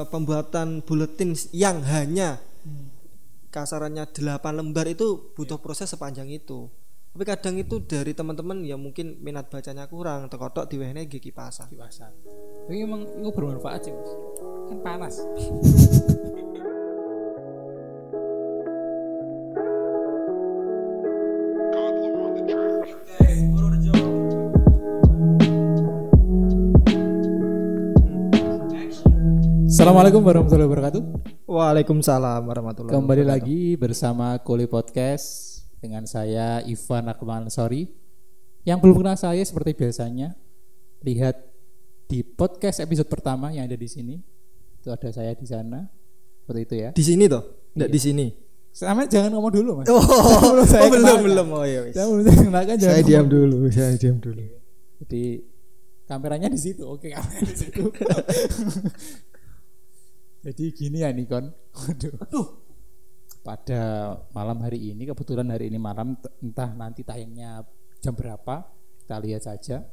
eh, pembuatan buletin yang hanya kasarannya 8 lembar itu butuh proses sepanjang itu. Tapi kadang itu dari teman-teman yang mungkin minat bacanya kurang, tekotok diwehne nggih kipasan. di pasar tapi emang itu bermanfaat sih mas. Kan panas Assalamualaikum warahmatullahi wabarakatuh. Waalaikumsalam warahmatullahi Kembali wabarakatuh. lagi bersama Kuli Podcast dengan saya Ivan Akmal Sorry. Yang belum kenal saya seperti biasanya, lihat di podcast episode pertama yang ada di sini. Itu ada saya di sana. Seperti itu ya. Di sini toh? Enggak Iya. di sini. Sama jangan ngomong dulu, Mas. Oh, Belum saya oh, belum belum. Oh wis. Saya belum kenalkan jangan Saya ngomong. diam dulu, saya diam dulu. Jadi kameranya di situ. Oke, kameranya di situ. Jadi gini ya Nikon. Waduh. Pada malam hari ini kebetulan hari ini malam entah nanti tayangnya jam berapa kita lihat saja.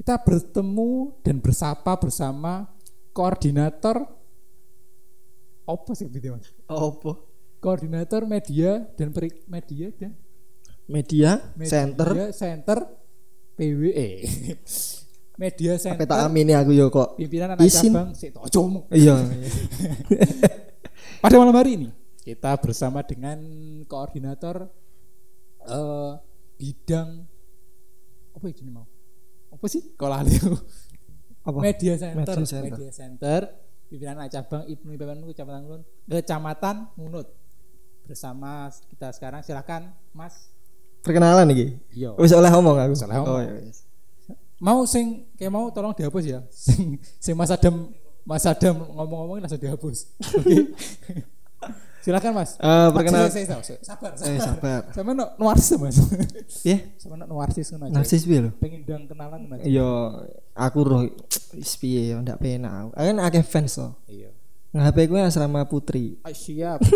Kita bertemu dan bersapa bersama koordinator apa sih gitu Mas? Apa? Koordinator media dan peri- media dan Media, Media center. Center PWE. Media Apa Center tak amini aku yo kok. pimpinan anak Izin. cabang Sik, tok, cowok. Iya. Pada malam hari ini kita bersama dengan koordinator eh, bidang apa ya gini mau? Apa sih? Ahli aku. Apa? Media Center, Media Center. Media Center, pimpinan anak cabang Ibnu Ibaban Kecamatan Ngunut, Kecamatan Ngunut. Bersama kita sekarang silakan Mas. Perkenalan iki. Yo. Wis oleh ngomong aku. Wis oleh ngomong. Oh iya. Mau sing kayak mau tolong dihapus ya? Sing sing Mas Adam Mas Adam ngomong-ngomong langsung dihapus. Oke. Silakan Mas. Eh, perkenal- Saya- saya- saya- sabar Eh sabar. sama no nuarsis Mas. Ya, sama no nuarsis ngono aja. Narsis piye lho? pengen dang kenalan Mas Yo aku roh piye yo ndak penak. aku. Kan akeh fans to. iya. Nah, HP ku asrama putri. Ah, siap.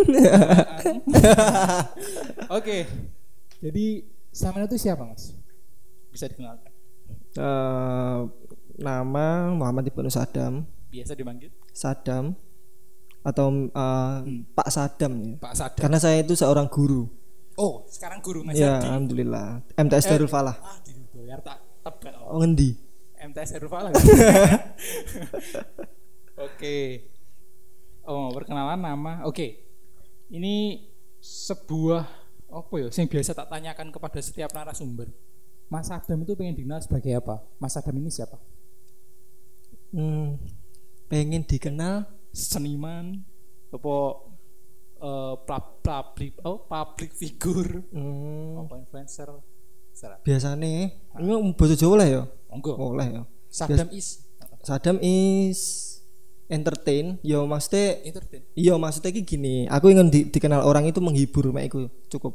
Oke. Jadi sama itu siapa Mas? Bisa dikenalkan Eh nama Muhammad Ibnu Sadam. biasa dipanggil Sadam atau eh, Pak Sadam ya. Pak Sadam Karena saya itu seorang guru. oh sekarang guru Mas Ya, Yadi. alhamdulillah. MTS Darul Falah. ah tak tebak Oh, ngendi? MTS Erufala Oke. Oh, perkenalan nama. Oke. Ini sebuah apa ya? Yang biasa tak tanyakan kepada setiap narasumber. Mas Adam itu pengen dikenal sebagai apa? Mas Adam ini siapa? Hmm, pengen dikenal Seniman apa eh, pub- public oh, public figure hmm, apa influencer? Serah. biasanya ini bahasa Jawa lah ya. Monggo. Boleh ya. Sadam is Sadam is entertain. Yo maksudnya entertain. Iya maksudnya ki gini, aku ingin di- dikenal orang itu menghibur, mek iku cukup.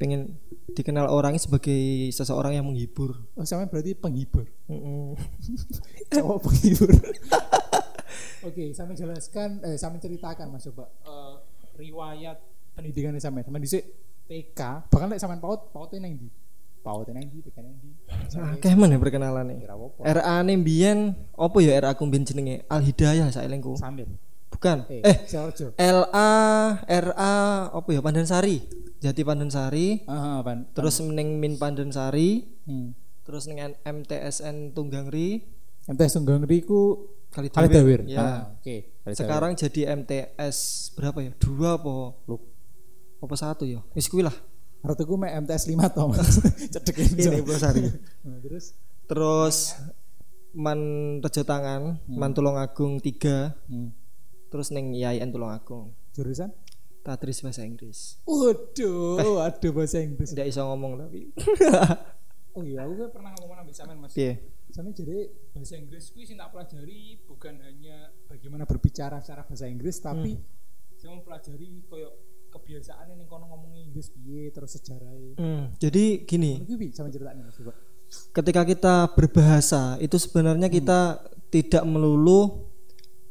Pengen dikenal orang sebagai seseorang yang menghibur. Oh, sama berarti penghibur. Mm-mm. cowok penghibur. Oke, saya jelaskan, eh, saya ceritakan mas coba eh, riwayat pendidikan sama sama dhisik TK, bahkan lek sampean paut, pautnya neng di, pautnya neng di, TK neng di. Akeh men ya perkenalan nih. RA ne mbiyen apa ya RA ku mbiyen jenenge Al Hidayah saelengku. Sambil. Bukan. Eh, Eh. LA RA apa ya Pandansari. Jati Pandansari, Ah, pan. terus ning Min Pandansari, Hmm. terus ning MTSN Tunggangri, MTS Tunggang Riku Kali Dawir. Ya. Ah, Oke. Dawir. Sekarang jadi MTS berapa ya? Dua? Lu. Apa satu ya? Wis kuwi lah. Ratuku mek MTS 5 toh mas. Cedek Ini. Sari. Nah, terus. Terus Man Rejo Tangan, Man Tulungagung 3, Hmm. terus ning IAIN Tulungagung. Jurusan? Tatris bahasa Inggris. Waduh, aduh bahasa Inggris. Tidak bisa ngomong tapi. Oh iya, aku pernah ngomong sama sampean mas. Piye? Sama jadi bahasa Inggris kuwi sing tak pelajari bukan hanya bagaimana berbicara secara bahasa Inggris tapi saya mempelajari koyo kebiasaan ning kono ngomong Inggris piye terus sejarahnya. Hmm, jadi gini, bi sama ceritanya Mas ketika kita berbahasa itu sebenarnya kita tidak melulu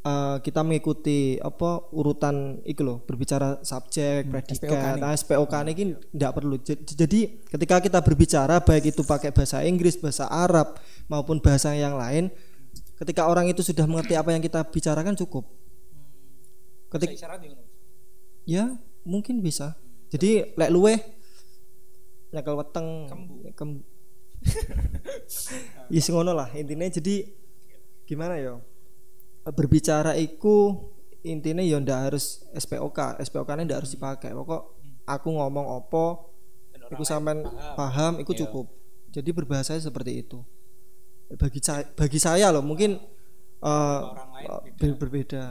eh, kita mengikuti apa urutan itu loh berbicara subjek SPOK predikat nah, SPOK ini. tidak perlu. J- jadi ketika kita berbicara baik itu pakai bahasa Inggris bahasa Arab maupun bahasa yang lain ketika orang itu sudah mengerti apa yang kita bicarakan cukup. Ketik Bisa isyarat ya, ya mungkin bisa. Jadi lek luwe nyekel weteng kem Yes ngono lah intinya. Jadi gimana ya berbicara iku intinya ya ndak harus SPOK SPOK nya ndak harus dipakai. Pokok aku ngomong opo iku lain sampean paham iku Iya. cukup. Jadi berbahasa seperti itu. Bagi saya bagi saya loh mungkin eh, orang lain eh, beda. ber- berbeda.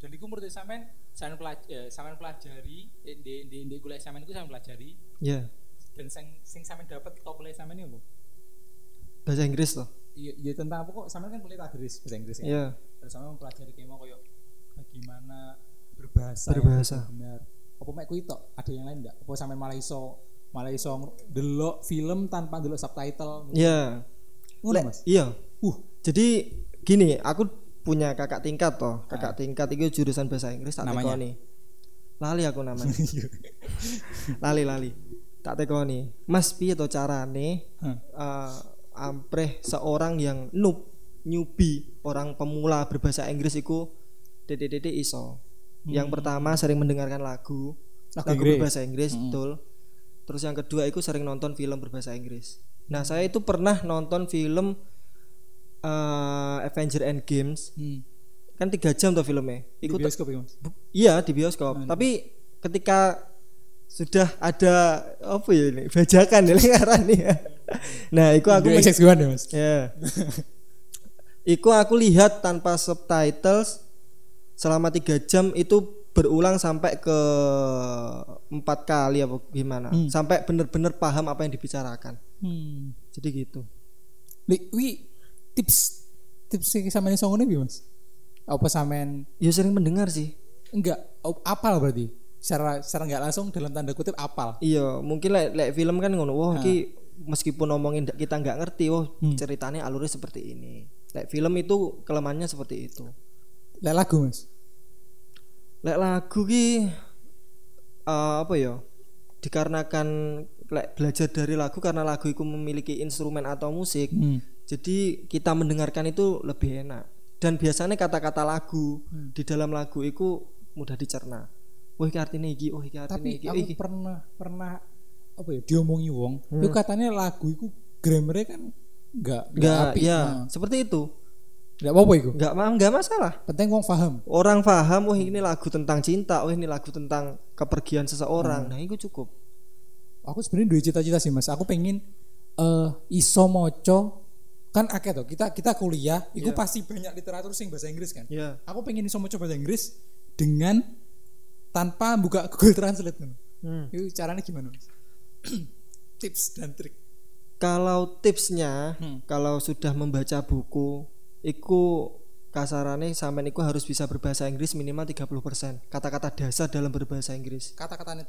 Dan iku menurut sampean sampean pelajari, sampean pelajari eh, di di di kuliah sampean iku sampean pelajari? Ya dan sing sing sampean dapat top kuliah sampean ini apa? bahasa Inggris loh. Iya, iya tentang apa kok? Sampean kan kuliah tadris bahasa Inggris ya. ya Terus sampean mempelajari mau koyo bagaimana berbahasa. yang Berbahasa. benar. Apa mek kuwi tok? Ada yang lain enggak? Apa sampean malah iso malah iso delok film tanpa delok subtitle? ya Ngono, Lek- Mas. iya Uh, Jadi gini, aku punya kakak tingkat toh. Kakak tingkat itu jurusan bahasa Inggris tak Ah. Namanya? tekoni. Lali aku namanya. lali lali. Tak tekoni. Mas piye to carane Hah. eh, ampreh seorang yang noob, newbie, orang pemula berbahasa Inggris iku DDDD iso. Yang pertama sering mendengarkan lagu, Lagu lagu, Inggris. berbahasa Inggris, betul. Terus yang kedua itu sering nonton film berbahasa Inggris. Nah, saya itu pernah nonton film eh Avenger Endgames Hmm. kan tiga jam tuh filmnya. Di Ikut bioskop ya, Mas. Iya di bioskop. Tapi ketika sudah ada apa ya ini bajakan ya ya. Nah, itu aku Di men- XX1 ya, Mas. ya. Iku aku lihat tanpa subtitles selama tiga jam itu berulang sampai ke empat kali apa gimana. Sampai bener-bener paham apa yang dibicarakan. Hmm. jadi gitu. Wi tips tips sing sampean iso ngono piye, Mas? Apa sampean ya sering mendengar sih. Enggak apal berarti? Secara secara enggak langsung dalam tanda kutip apal. iya mungkin lek lek film kan ngono wah iki meskipun ngomongin kita nggak ngerti wah ceritanya alurnya seperti ini lek film itu kelemahannya seperti itu Lek lagu, Mas. lek lagu ki eh, apa ya dikarenakan lek belajar dari lagu karena lagu itu memiliki instrumen atau musik Hmm. jadi kita mendengarkan itu lebih enak dan biasanya kata-kata lagu Hmm. di dalam lagu itu mudah dicerna wah iki artinya iki oh iki artinya Tapi iki oh, aku iki pernah pernah apa ya diomongi wong, itu katanya lagu itu grammarnya kan enggak enggak apik. ya Nah, seperti itu Enggak apa-apa enggak ma- enggak masalah Penting wong paham. orang paham oh ini lagu tentang cinta oh ini lagu tentang kepergian seseorang nah itu cukup Aku sebenarnya dua cita-cita sih Mas. Aku pengen eh iso moco kan akeh tuh kita kita kuliah itu pasti banyak literatur sing bahasa Inggris kan. ya Aku pengen iso moco bahasa Inggris dengan tanpa buka Google Translate kan. Hmm. Itu caranya gimana Mas? Tips dan trik. Kalau tipsnya Hmm. kalau sudah membaca buku iku kasarannya sampean iku harus bisa berbahasa Inggris minimal 30% kata-kata dasar dalam berbahasa Inggris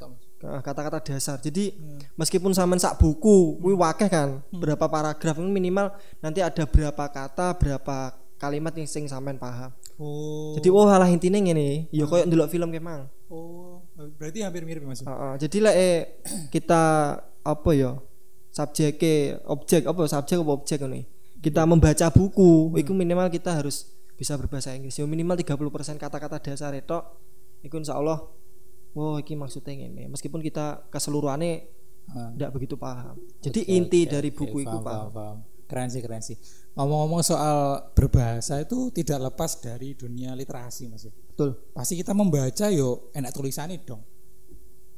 Mas. Nah, kata-kata dasar jadi meskipun sampean sak buku kuwi wakeh kan berapa paragraf ini minimal nanti ada berapa kata berapa kalimat yang sing sampean paham Oh. jadi oh halah intinya ngene ya koyo ndelok film kemang Oh, berarti hampir mirip Mas. Heeh, jadi lek eh, kita apa ya subjeknya objek apa subjek apa objek ini kita membaca buku itu minimal kita harus bisa berbahasa Inggris ya minimal 30% kata-kata dasar itu itu insya Allah wow ini maksudnya ini meskipun kita keseluruhannya Ah. tidak begitu paham jadi inti dari buku itu paham, paham paham. Keren sih, keren sih. Ngomong-ngomong soal berbahasa itu tidak lepas dari dunia literasi Mas. betul Pasti kita membaca yo enak tulisannya dong.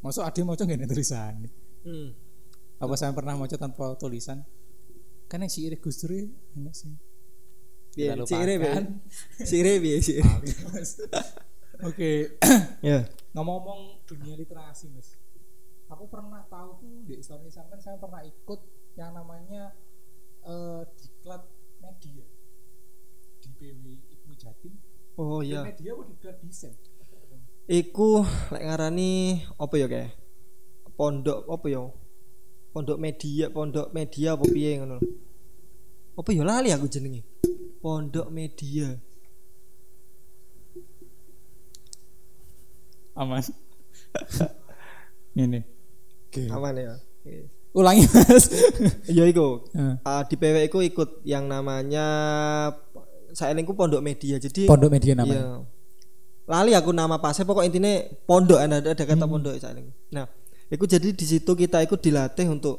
Masuk ada mau enak tulisannya. hmm. Apa saya pernah mau tanpa tulisan? Kan yang Irik Gus Dur enak sih. Biar, Ire, biar. Ire, biar, si Ire. Oke, ya ngomong-ngomong dunia literasi mas, aku pernah tahu tuh di story sampean saya pernah ikut yang namanya eh diklat media di PW Ibnu Jatim. oh Di iya Media apa diklat desain? Iku lek ngarani apa ya kayak pondok apa ya? Pondok media, pondok media apa piye ngono. Apa ya lali aku jenenge. Pondok media. Aman. Ini. Oke. Aman ya. Oke. Ulangi mas. Iya iku. Eh, Ah, di PW iku ikut yang namanya saya lingkup pondok media jadi Pondok media namanya. Iya. Lali aku nama pasnya pokok intinya pondok ada ada kata pondok saya Nah, itu jadi di situ kita ikut dilatih untuk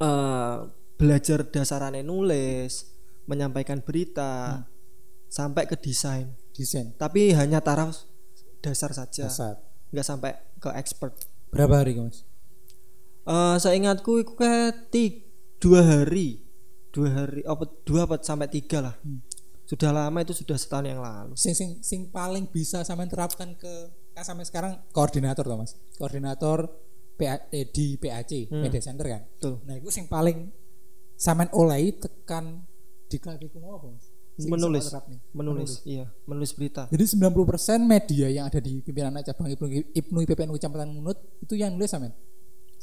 eh belajar dasarannya nulis, menyampaikan berita, sampai ke desain. Desain. Tapi hanya taraf dasar saja, Dasar. nggak sampai ke expert. Berapa hari Mas? Eh saya ingatku itu kayak dua hari, dua hari, apa dua apa sampai tiga lah. Sudah lama itu sudah setahun yang lalu. Sing sing sing paling bisa sampean terapkan ke sampai sekarang koordinator toh Mas. Koordinator PA, eh, di PAC, Media Center kan. Betul. Nah, itu sing paling sampean oleh tekan di klaviku mau apa Mas? Menulis. nih. Menulis, iya, menulis berita. Jadi 90% media yang ada di pimpinan cabang Ibnu Ibnu IPPN Kecamatan Munut itu yang nulis sampean.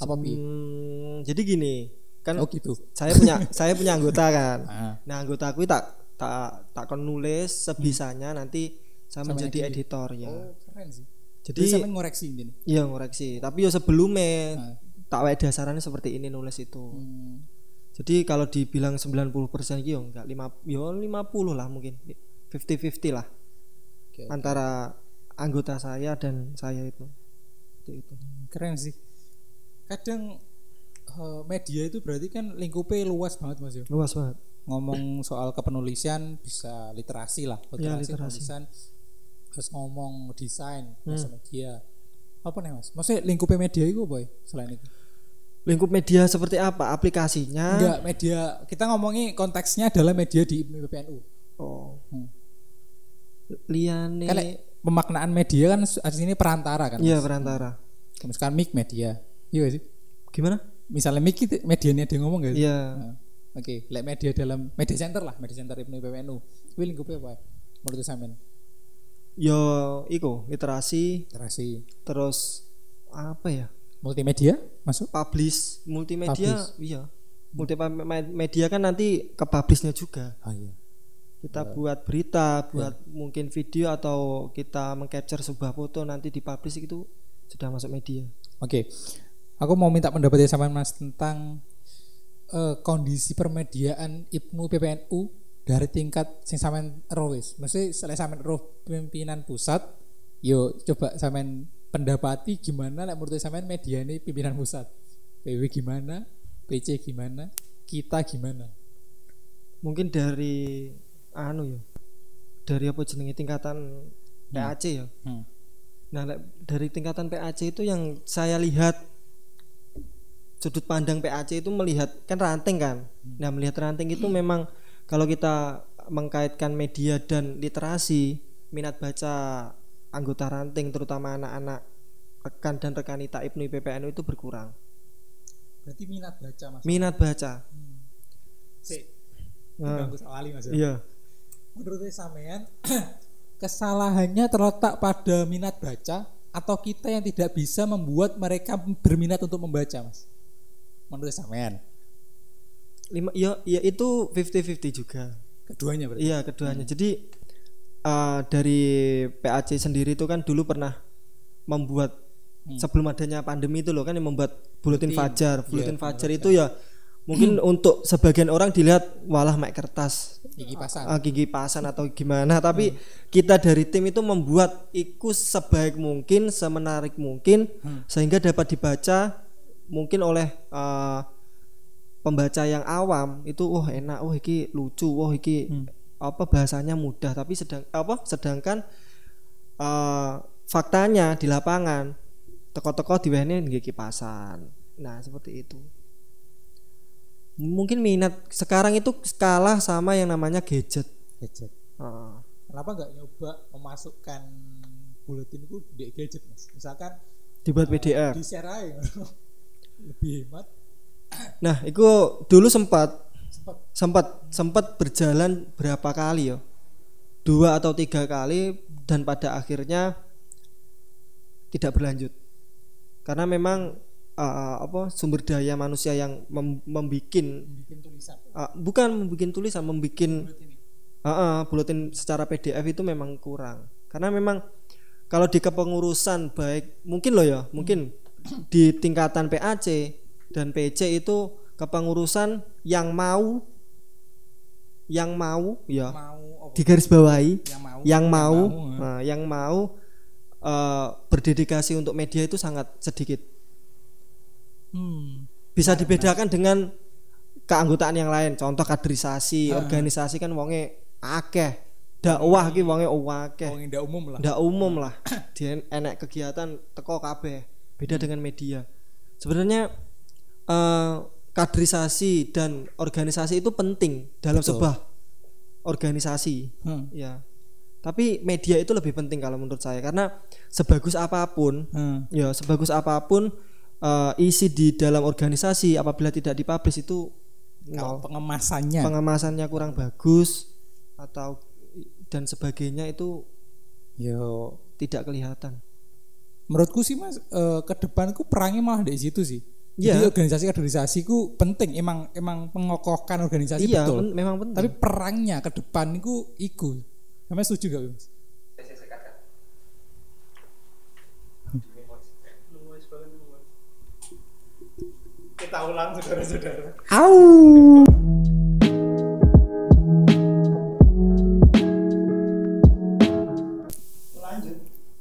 Apa? Hmm, jadi gini, kan Oh gitu. saya punya saya punya anggota kan. Ah. Nah, anggota aku tak tak tak kon nulis sebisanya nanti saya Sama menjadi edit. editor ya. Oh, keren sih. Jadi sampean ngoreksi ini. iya ngoreksi, tapi ya sebelumnya Ah. tak wae dasarannya seperti ini nulis itu. Hmm. Jadi kalau dibilang 90% gitu enggak 5 yo 50 lah mungkin. 50-50 lah Oke. antara anggota saya dan saya itu. Seperti itu. Keren sih. Kadang eh, media itu berarti kan lingkupnya luas banget Mas yo. Luas banget. Ngomong soal kepenulisan bisa literasi lah, Iya, literasi, literasi. penulisan. Terus ngomong desain, Hmm. bahasa media. Apa nih Mas? Maksudnya lingkupnya media itu boy selain itu? Lingkup media seperti apa? Aplikasinya? Enggak, media kita ngomongi konteksnya adalah media di PPNU. Oh. Hmm. Liane. Kan lek pemaknaan media kan di sini perantara kan. Iya perantara. Misalkan mic media. Iya sih? Gimana? Misalnya mic itu medianya dia ngomong gak sih? Iya. Nah, Oke, lek media dalam media center lah, media center Ibnu PPNU. Kuwi lingkupnya apa? Menurut sampean? Yo, iku literasi, Literasi. terus apa ya? Multimedia masuk? Publish, multimedia, Publish. iya. Multimedia kan nanti ke publishnya juga. Oh iya. Kita buat berita, buat mungkin video atau kita mengcapture sebuah foto nanti dipublish itu sudah masuk media. Oke. Aku mau minta pendapatnya sampean Mas tentang eh, kondisi permediaan Ibnu PPNU dari tingkat sing sampean roh wis. Mesti selain sampean roh pimpinan pusat, yo coba sampean pendapati gimana lek menurut sampean media ini pimpinan pusat. PW gimana? PC gimana? Kita gimana? Mungkin dari anu ya. Dari apa jenenge tingkatan PAC ya. Hmm. Nah, dari tingkatan PAC itu yang saya lihat sudut pandang PAC itu melihat kan ranting kan. Nah, melihat ranting itu memang kalau kita mengkaitkan media dan literasi, minat baca anggota ranting terutama anak-anak rekan dan rekanita Ibnu PPNU itu berkurang. Berarti minat baca Mas. Minat baca. Sik. Nah, Ganggu soal Mas. iya. Menurut sampean kesalahannya terletak pada minat baca atau kita yang tidak bisa membuat mereka berminat untuk membaca, Mas? Menurut sampean? Lima ya, ya itu 50-50 juga. Keduanya berarti. Iya keduanya. Jadi eh, dari PAC sendiri itu kan dulu pernah membuat sebelum adanya pandemi itu loh kan yang membuat buletin Buletin. fajar. Iya, Buletin buletin fajar itu ya mungkin untuk sebagian orang dilihat walah mek kertas Gigi pasang. ah, gigi pasan atau gimana tapi kita dari tim itu membuat iku sebaik mungkin semenarik mungkin sehingga dapat dibaca mungkin oleh eh, pembaca yang awam itu wah enak wah iki lucu wah iki apa bahasanya mudah tapi sedang apa sedangkan eh, faktanya di lapangan teko-teko diwehne nggih kipasan nah seperti itu mungkin minat sekarang itu kalah sama yang namanya gadget Gadget. Heeh. Kenapa nggak nyoba memasukkan buletin itu di gadget, Mas? Misalkan dibuat PDF di share aja. Lebih hemat. Nah itu dulu sempat Sempat. sempat sempat berjalan berapa kali ya? Dua atau tiga kali dan pada akhirnya tidak berlanjut. Karena memang uh, apa sumber daya manusia yang mem membikin bikin tulisan. uh, bukan membikin tulisan membikin uh, uh, buletin secara PDF itu memang kurang. Karena memang kalau di kepengurusan baik mungkin loh ya mungkin di tingkatan PAC dan PC itu kepengurusan yang mau yang mau ya mau apa? digaris bawahi yang mau yang mau, mau, ya. nah, yang mau eh, berdedikasi untuk media itu sangat sedikit. Hmm. Bisa dibedakan dengan keanggotaan yang lain. Contoh kaderisasi, organisasi kan wonge akeh. Dakwah ki wonge akeh. Wong indah umum lah. Ndak umum lah. Dia enek kegiatan teko kabeh. Beda dengan media. Sebenarnya eh, kaderisasi dan organisasi itu penting dalam Betul. sebuah organisasi. Hmm. Ya. Tapi media itu lebih penting kalau menurut saya karena sebagus apa pun Hmm. ya sebagus apa pun eh, isi di dalam organisasi apabila tidak dipublish itu nol. pengemasannya pengemasannya kurang bagus atau dan sebagainya itu yo tidak kelihatan. menurutku sih mas eh, ke depanku perangnya malah di situ sih Iya. jadi organisasi-organisasi ku penting emang emang mengokohkan organisasi iya, betul men- memang penting. tapi perangnya ke depan itu iku Kamu setuju gak mas kita ulang saudara-saudara Au.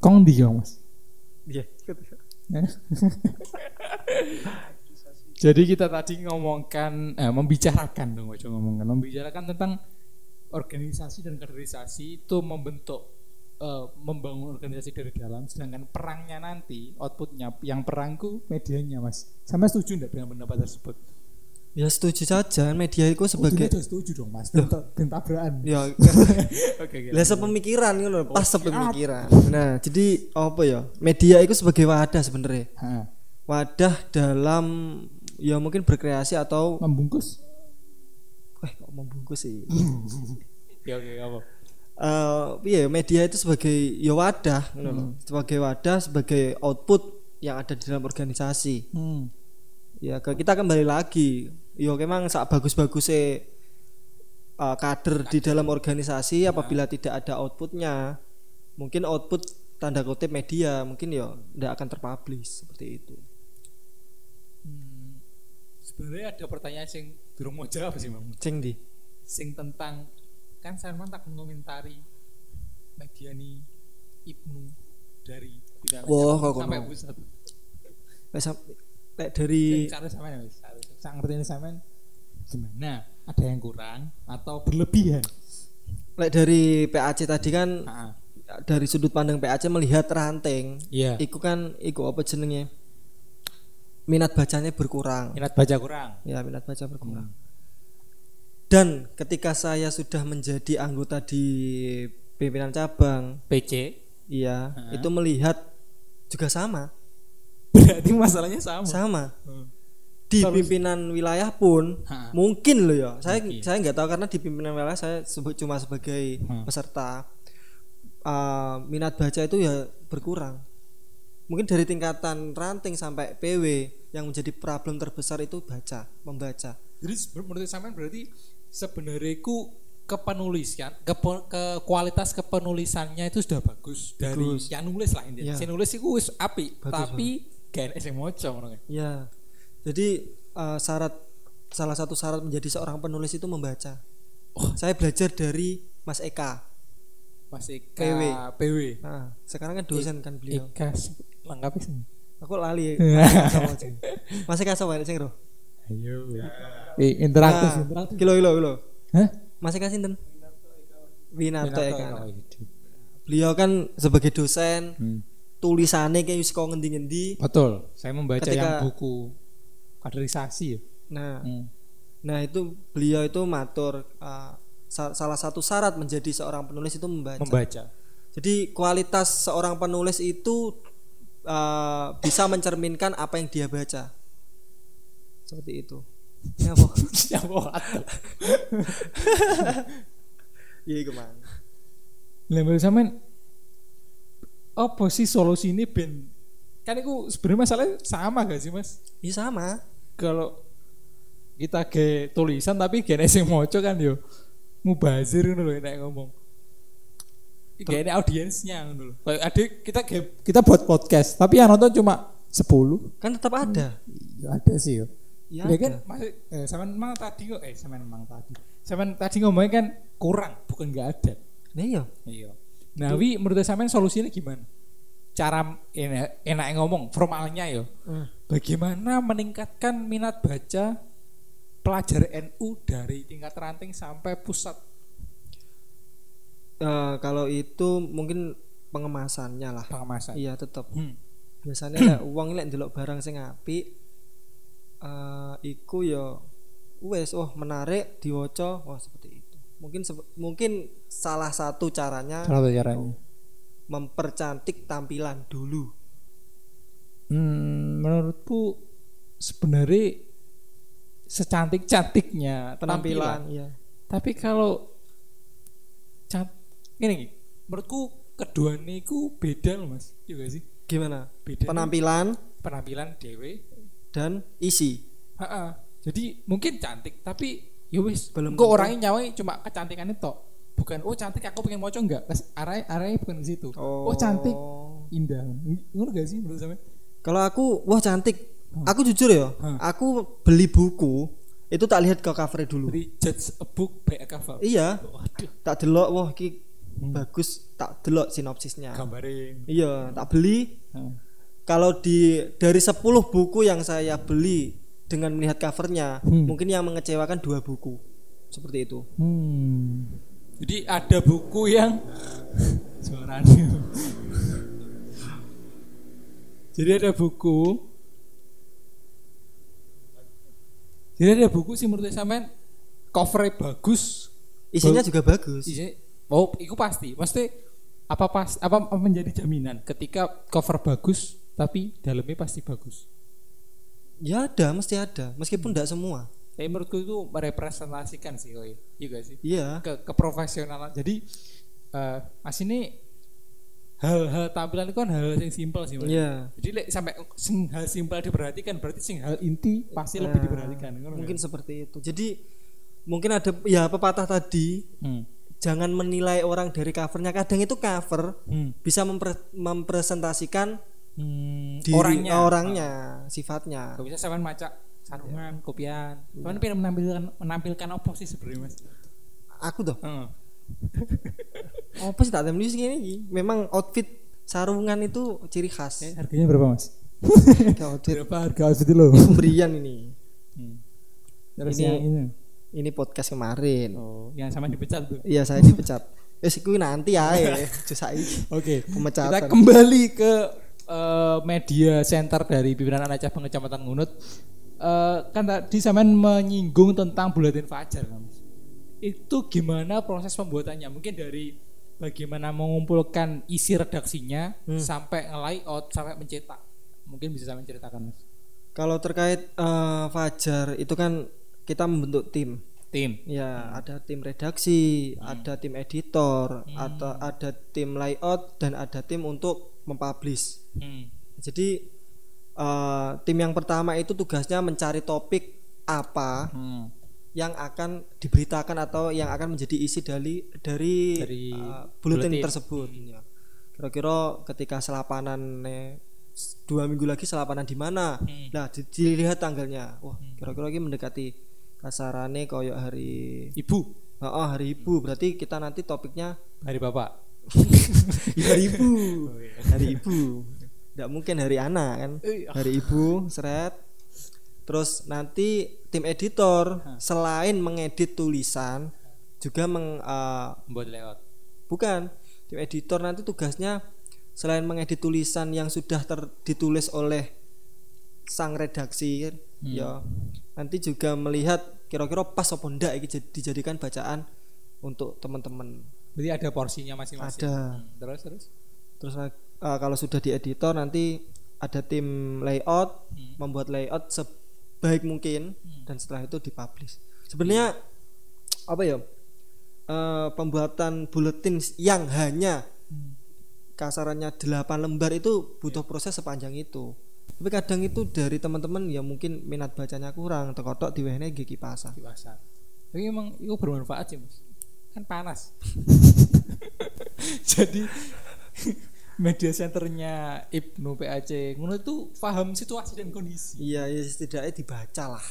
kong di mas Iya. Jadi kita tadi ngomongkan, eh, membicarakan dong, ngomongkan, membicarakan tentang organisasi dan kaderisasi itu membentuk, eh, membangun organisasi dari dalam, sedangkan perangnya nanti, outputnya, yang perangku medianya, mas. Sama setuju enggak dengan pendapat tersebut? Ya setuju saja media itu Sebagai sebagai setuju dong, mas. Ben ben tabrakan. ya Oke, oke. lah sepemikiran ngono pas sepemikiran. Nah, jadi apa ya? Media itu sebagai wadah sebenarnya. Wadah dalam ya mungkin berkreasi atau membungkus. eh kok membungkus sih. Ya oke, apa? eh iya media itu sebagai ya wadah ngono loh. sebagai wadah sebagai output yang ada di dalam organisasi Hmm. ya kita kembali lagi yo memang saat bagus-bagusnya eh, kader di dalam organisasi apabila tidak ada outputnya mungkin output tanda kutip media mungkin ya tidak akan terpublish seperti itu Hmm. Sebenarnya ada pertanyaan sing durung mau jawab sih, Mam. ceng di sing tentang kan Salman tak ngomentari media nih Ibnu dari Raya kok sampai pusat. Lek dari Cara sampean wis, sak ngerti sampean gimana? Ada yang kurang atau berlebihan? lek dari PAC tadi kan Heeh. dari sudut pandang PAC melihat ranting Iya. iku kan iku apa jenenge minat bacanya berkurang Minat baca kurang. ya minat baca berkurang dan ketika saya sudah menjadi anggota di pimpinan cabang PC iya itu melihat juga sama berarti masalahnya sama. sama Hmm. di pimpinan wilayah pun Ha. mungkin loh ya saya Mungkin. saya nggak tahu karena di pimpinan wilayah saya sebut cuma sebagai Hmm. peserta Uh, minat baca itu ya berkurang mungkin dari tingkatan ranting sampai PW yang menjadi problem terbesar itu baca membaca Jadi menurut sampean berarti sebenarnya ku kepenulisan ke, ke kualitas kepenulisannya itu sudah bagus dari Bagus. yang nulis lah intinya. Iya. Si nulis itu wis api, Bagus tapi gak enak sing maca ngono kan. ya jadi uh, syarat salah satu syarat menjadi seorang penulis itu membaca saya belajar dari Mas Eka Masih PW. PW. nah sekarang kan dosen kan beliau Ika lengkap sih. aku lali Mas Eka sama sing roh Ayo. Eh, interaktif, Nah, interaktif. kilo kilo kilo Hah? Mas Eka sinten Winarto Eka Eka, gitu. beliau kan sebagai dosen Hmm. Tulisannya kayak wis kok ngendi-ngendi Betul. Saya membaca Ketika- yang buku kaderisasi ya. nah Hmm. nah itu beliau itu matur uh, sa- salah satu syarat menjadi seorang penulis itu membaca Membaca. jadi kualitas seorang penulis itu uh, bisa mencerminkan apa yang dia baca seperti itu ya apa Yang bawa iya gimana menurut sampean apa sih solusi ini ben? Kan itu sebenarnya masalahnya sama gak sih mas? Iya sama. Kalau kita ge tulisan tapi gak sing moco kan yo mubazir ngono lho nek ngomong. Gak ada audiensnya ngono lho. Kayak adik kita ge- kita buat podcast tapi yang nonton cuma 10 kan tetap ada. Ya ada sih yo. Ya Ya kan masih eh, sampean mang tadi kok eh sampean mang tadi. Sampean tadi ngomongnya kan kurang, bukan nggak ada. Iya. Iya. Nah, wi menurut sampean solusinya gimana? Cara enak, enak ngomong formalnya ya. Hmm. Bagaimana meningkatkan minat baca pelajar NU dari tingkat ranting sampai pusat? Eh, kalau itu mungkin pengemasannya lah. Pengemasan. Iya tetap. Hmm. Biasanya lah uang lek ndelok barang sing apik eh iku ya wes oh menarik diwaca oh seperti itu. Mungkin mungkin salah satu caranya Salah satu caranya. mempercantik tampilan dulu. Hmm, menurutku sebenarnya secantik cantiknya Penampilan, penampilan. iya. Tapi kalau cat ini menurutku kedua niku beda loh mas, juga sih. Gimana? Beda Penampilan penampilan dewe. dan isi. Ha-ha. Jadi mungkin cantik tapi ya wis Belum kok orangnya nyawai cuma kecantikan itu bukan oh cantik aku pengen moco enggak arahnya arahnya bukan ke situ oh. cantik indah ngono gak sih menurut sampe Kalau aku wah cantik. Aku jujur ya, Hmm. aku beli buku itu tak lihat ke covernya dulu. dari judge a book by a cover Iya, waduh tak delok wah ki Hmm. bagus, tak delok sinopsisnya. gambarin Iya, tak beli. Hmm. Kalau di dari 10 buku yang saya beli dengan melihat covernya, Hmm. mungkin yang mengecewakan dua buku. Seperti itu. Hmm. Jadi ada buku yang suaranya. Jadi ada buku. Jadi ada buku sih menurut sampean covernya bagus. Isinya juga bagus. Isinya, oh, itu pasti. Pasti apa pas apa, apa menjadi jaminan ketika cover bagus tapi dalamnya pasti bagus. Ya ada, mesti ada, meskipun tidak semua. Tapi menurutku itu merepresentasikan sih, oh iya Iya gak sih? Iya. ke keprofesionalan. Jadi eh Mas ini hal-hal tampilan itu kan hal yang simpel sih. Iya. Jadi lek sampai sing hal simpel diperhatikan berarti sing hal inti pasti lebih Nah, diperhatikan. Mungkin kan? seperti itu. Jadi mungkin ada ya pepatah tadi Hmm. jangan menilai orang dari covernya. Kadang itu cover Hmm. bisa mempre- mempresentasikan Hmm, diri orangnya orangnya, sifatnya. Gak bisa sampean maca sarungan, kopian. Cuman pengen menampilkan menampilkan apa sih sebenarnya Mas? Aku tuh, apa sih tak temui segini iki? Memang outfit sarungan itu ciri khas. Eh, harganya berapa Mas? outfit Berapa harga outfit lo? pemberian ini. Hmm. Terus Ini- ini. Ini podcast kemarin. Oh, yang sama dipecat tuh. Iya, saya dipecat. Wes iku nanti aja saiki. Oke, kita Pemecatan. kembali ke eh, media center dari pimpinan anak cabang kecamatan Ngunut. Eh, kan tadi sampean menyinggung tentang buletin fajar, kan. Itu gimana proses pembuatannya? Mungkin dari bagaimana mengumpulkan isi redaksinya sampai nge-layout sampai mencetak. Mungkin bisa sampean ceritakan, Mas. Kalau terkait eh, Fajar itu kan kita membentuk tim. Tim. Ya, ada tim redaksi, ada tim editor, atau ada tim layout dan ada tim untuk mempublish. Hmm. Jadi eh, tim yang pertama itu tugasnya mencari topik apa Hmm. yang akan diberitakan atau yang akan menjadi isi dari dari, Dari eh, buletin buletin. tersebut. Ya. Kira-kira ketika selapanan eh, s- dua minggu lagi selapanan di mana? Hmm. Nah, di- dilihat tanggalnya. Wah, kira-kira lagi mendekati kasarane koyok hari Ibu, Oh, oh, hari ibu. Berarti kita nanti topiknya hari Bapak. ya, hari ibu. Oh, iya. hari ibu. Tidak mungkin hari anak kan? Iya. hari ibu seret. Terus nanti tim editor selain mengedit tulisan juga meng eh, Membuat layout. bukan. Tim editor nanti tugasnya selain mengedit tulisan yang sudah ter- ditulis oleh sang redaksi ya nanti juga melihat kira-kira pas apa ndak iki jad- dijadikan bacaan untuk teman-teman Berarti ada porsinya masing-masing. Ada. Hmm, Terus terus. Terus uh, kalau sudah di editor nanti ada tim layout, membuat layout sebaik mungkin dan setelah itu dipublish. Sebenarnya apa ya? uh, pembuatan buletin yang hanya kasarannya 8 lembar itu butuh proses sepanjang itu. Tapi kadang itu dari teman-teman ya mungkin minat bacanya kurang, tekotok diwehne gigi pasar. di pasar. Tapi emang itu bermanfaat sih mas. Kan panas. Jadi media centernya Ibnu PAC ngono itu paham situasi dan kondisi. Iya, ya setidaknya dibaca lah.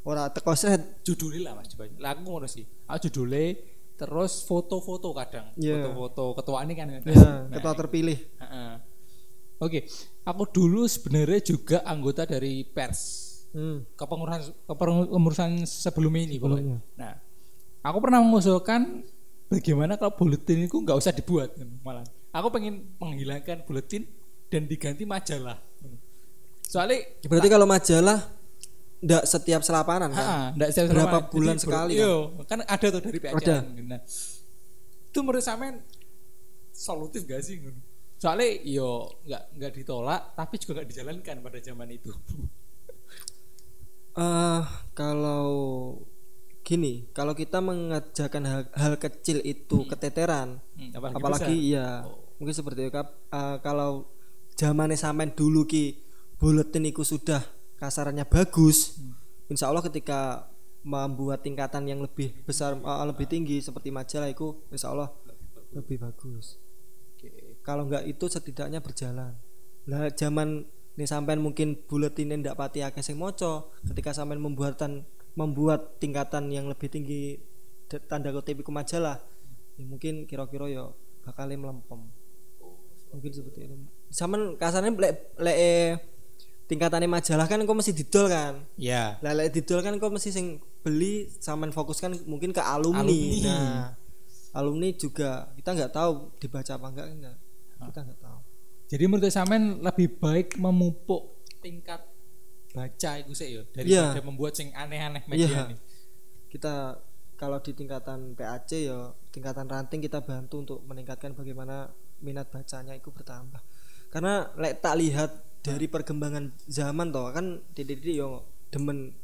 ora teko set judulnya lah mas coba lah aku ngono sih aku judulnya terus foto-foto kadang Iya. foto-foto ketua ini kan ya, Nah, ketua terpilih Heeh. Oke, aku dulu sebenarnya juga anggota dari pers hmm. kepengurusan kepengurusan sebelum ini Sebelumnya. pokoknya. Nah, aku pernah mengusulkan bagaimana kalau buletin itu nggak usah dibuat malah. Aku pengen menghilangkan buletin dan diganti majalah. Soalnya berarti kalau majalah ndak setiap selapanan kan Ah, setiap Berapa sama. bulan Jadi, sekali Iya, kan ada tuh dari PAC. Ada. Nah, itu menurut sampean solutif gak sih? Soalnya yo nggak nggak ditolak, tapi juga nggak dijalankan pada zaman itu. Eh, kalau gini kalau kita mengerjakan hal, hal kecil itu keteteran Hmm, apalagi iya mungkin seperti itu. Eh, kalau zamannya sampean dulu ki buletin itu sudah kasarannya bagus insya Allah ketika membuat tingkatan yang lebih besar eh, lebih tinggi seperti majalah itu insya Allah lebih bagus kalau enggak itu setidaknya berjalan. Lah zaman nih sampean mungkin buletinnya ndak pati akeh sing moco ketika sampean membuatan membuat tingkatan yang lebih tinggi tanda kutip iku majalah ya mungkin kira-kira ya bakal melempem mungkin seperti itu. Sampean kasarnya lek eh, tingkatannya majalah kan kok mesti didol kan? Ya. lah lek didol kan kok mesti sing beli sampean fokuskan mungkin ke alumni, Alumni. nah alumni juga kita nggak tahu dibaca apa enggak enggak kita nggak tahu Jadi menurut sampean lebih baik memupuk tingkat baca itu sih yo daripada Iya. membuat sing aneh-aneh media Iya. nih. kita kalau di tingkatan PAC ya tingkatan ranting kita bantu untuk meningkatkan bagaimana minat bacanya itu bertambah karena lek tak lihat dari perkembangan zaman toh kan dididik yo demen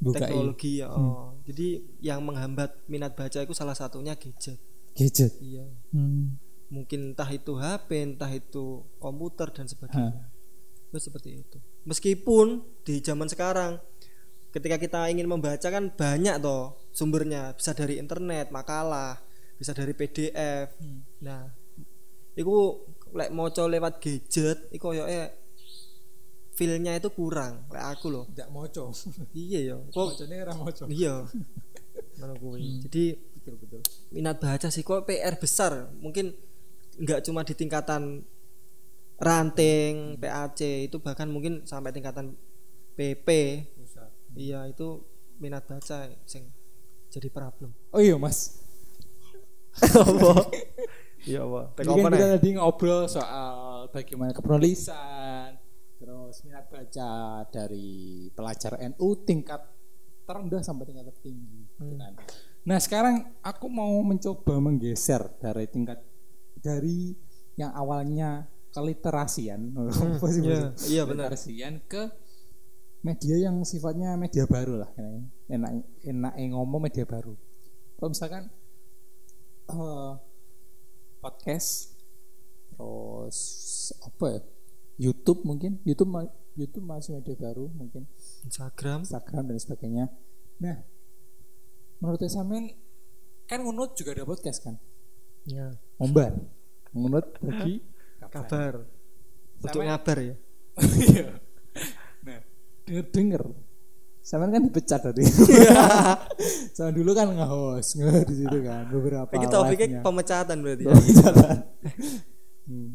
Bukai teknologi ya oh. jadi yang menghambat minat baca itu salah satunya gadget gadget. iya Hmm. Mungkin entah itu HP entah itu komputer dan sebagainya. Itu seperti itu. Meskipun di zaman sekarang ketika kita ingin membaca kan banyak toh sumbernya. Bisa dari internet makalah bisa dari PDF nah itu lek moco lewat gadget itu koyoke feelnya itu kurang lek aku loh Tidak moco. iya ya kok Mocone ora moco. iya. Ngono kuwi. Jadi Betul betul. minat baca sih kok PR besar. Mungkin nggak cuma di tingkatan ranting PAC itu bahkan mungkin sampai tingkatan PP iya itu minat baca sing jadi problem Oh iya Mas. apa iya apa Tadi kan kita tadi ngobrol soal bagaimana kepenulisan, terus minat baca dari pelajar NU tingkat terendah sampai tingkat tertinggi. gitu kan. Nah sekarang aku mau mencoba menggeser dari tingkat dari yang awalnya keliterasian, apa sih iya, iya benar. Keliterasian ke media yang sifatnya media baru lah enak enak ngomong media baru. Kalau misalkan eh, podcast terus apa ya? YouTube mungkin. YouTube YouTube masih media baru mungkin. Instagram. Instagram dan sebagainya. Nah menurut Samen kan Ngunut juga ada podcast kan? Ya Ombar Ngunut bagi kabar untuk ngabar ya Iya. nah, denger denger. Sama kan dipecat tadi. Sama dulu kan nge-host, nge di situ kan beberapa. ini topiknya pemecatan berarti? Pemecatan. Hmm.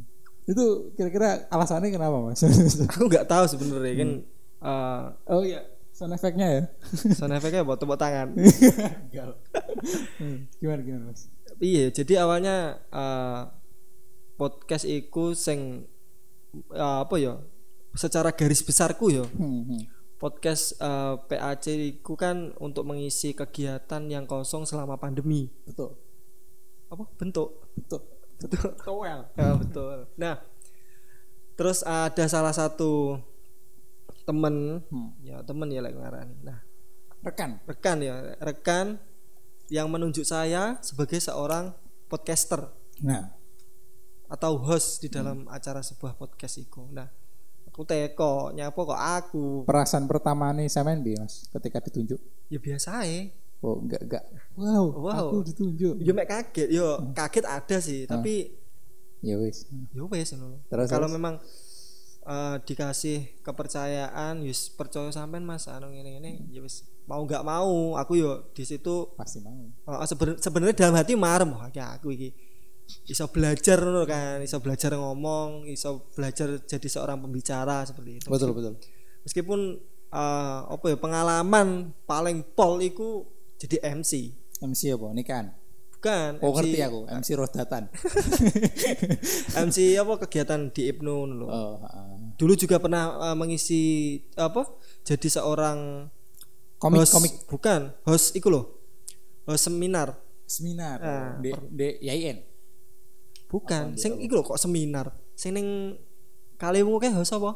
Itu kira-kira alasannya kenapa mas? aku nggak tahu sebenarnya kan eh, oh iya, sound effect-nya ya. sound effect-nya buat tepuk tangan. Hmm, Gimana gimana mas? Iya jadi awalnya eh, podcast iku sing eh, apa ya secara garis besarku ya Hmm, hmm. podcast eh, PAC iku kan untuk mengisi kegiatan yang kosong selama pandemi Betul. apa bentuk Betul. betul Towel. ya betul nah terus ada salah satu temen Hmm. ya temen ya ngarani nah Rekan. rekan ya rekan yang menunjuk saya sebagai seorang podcaster Nah, atau host di dalam acara sebuah podcast itu. Nah, aku teko nyapa kok aku. perasaan pertama nih Samen bi mas ketika ditunjuk. Ya biasa ya. Oh enggak enggak. Wow, Wow. aku ditunjuk. Yo mek kaget, yo kaget ada sih, tapi Ya wis. wes ngono. Terus, Kalau memang eh, dikasih kepercayaan, yus percaya sampean Mas anu ngene-ngene, ya wis mau nggak mau aku yo di situ pasti mau. Uh, seben- sebenarnya dalam hati marem wah ya aku iki. Iso belajar kan iso belajar ngomong iso belajar jadi seorang pembicara seperti itu. Betul betul. Meskipun eh, apa ya pengalaman paling pol iku jadi MC MC apa? Nikahan bukan oh MC, ngerti aku MC rodatan. MC apa kegiatan di Ibnu lho. oh ah. dulu juga pernah eh, mengisi apa jadi seorang komik host, komik. Bukan host iku loh host seminar. Seminar. Ah, di di YIN bukan sing iku loh kok seminar. Sing ning Kaliwungu kayak host apa?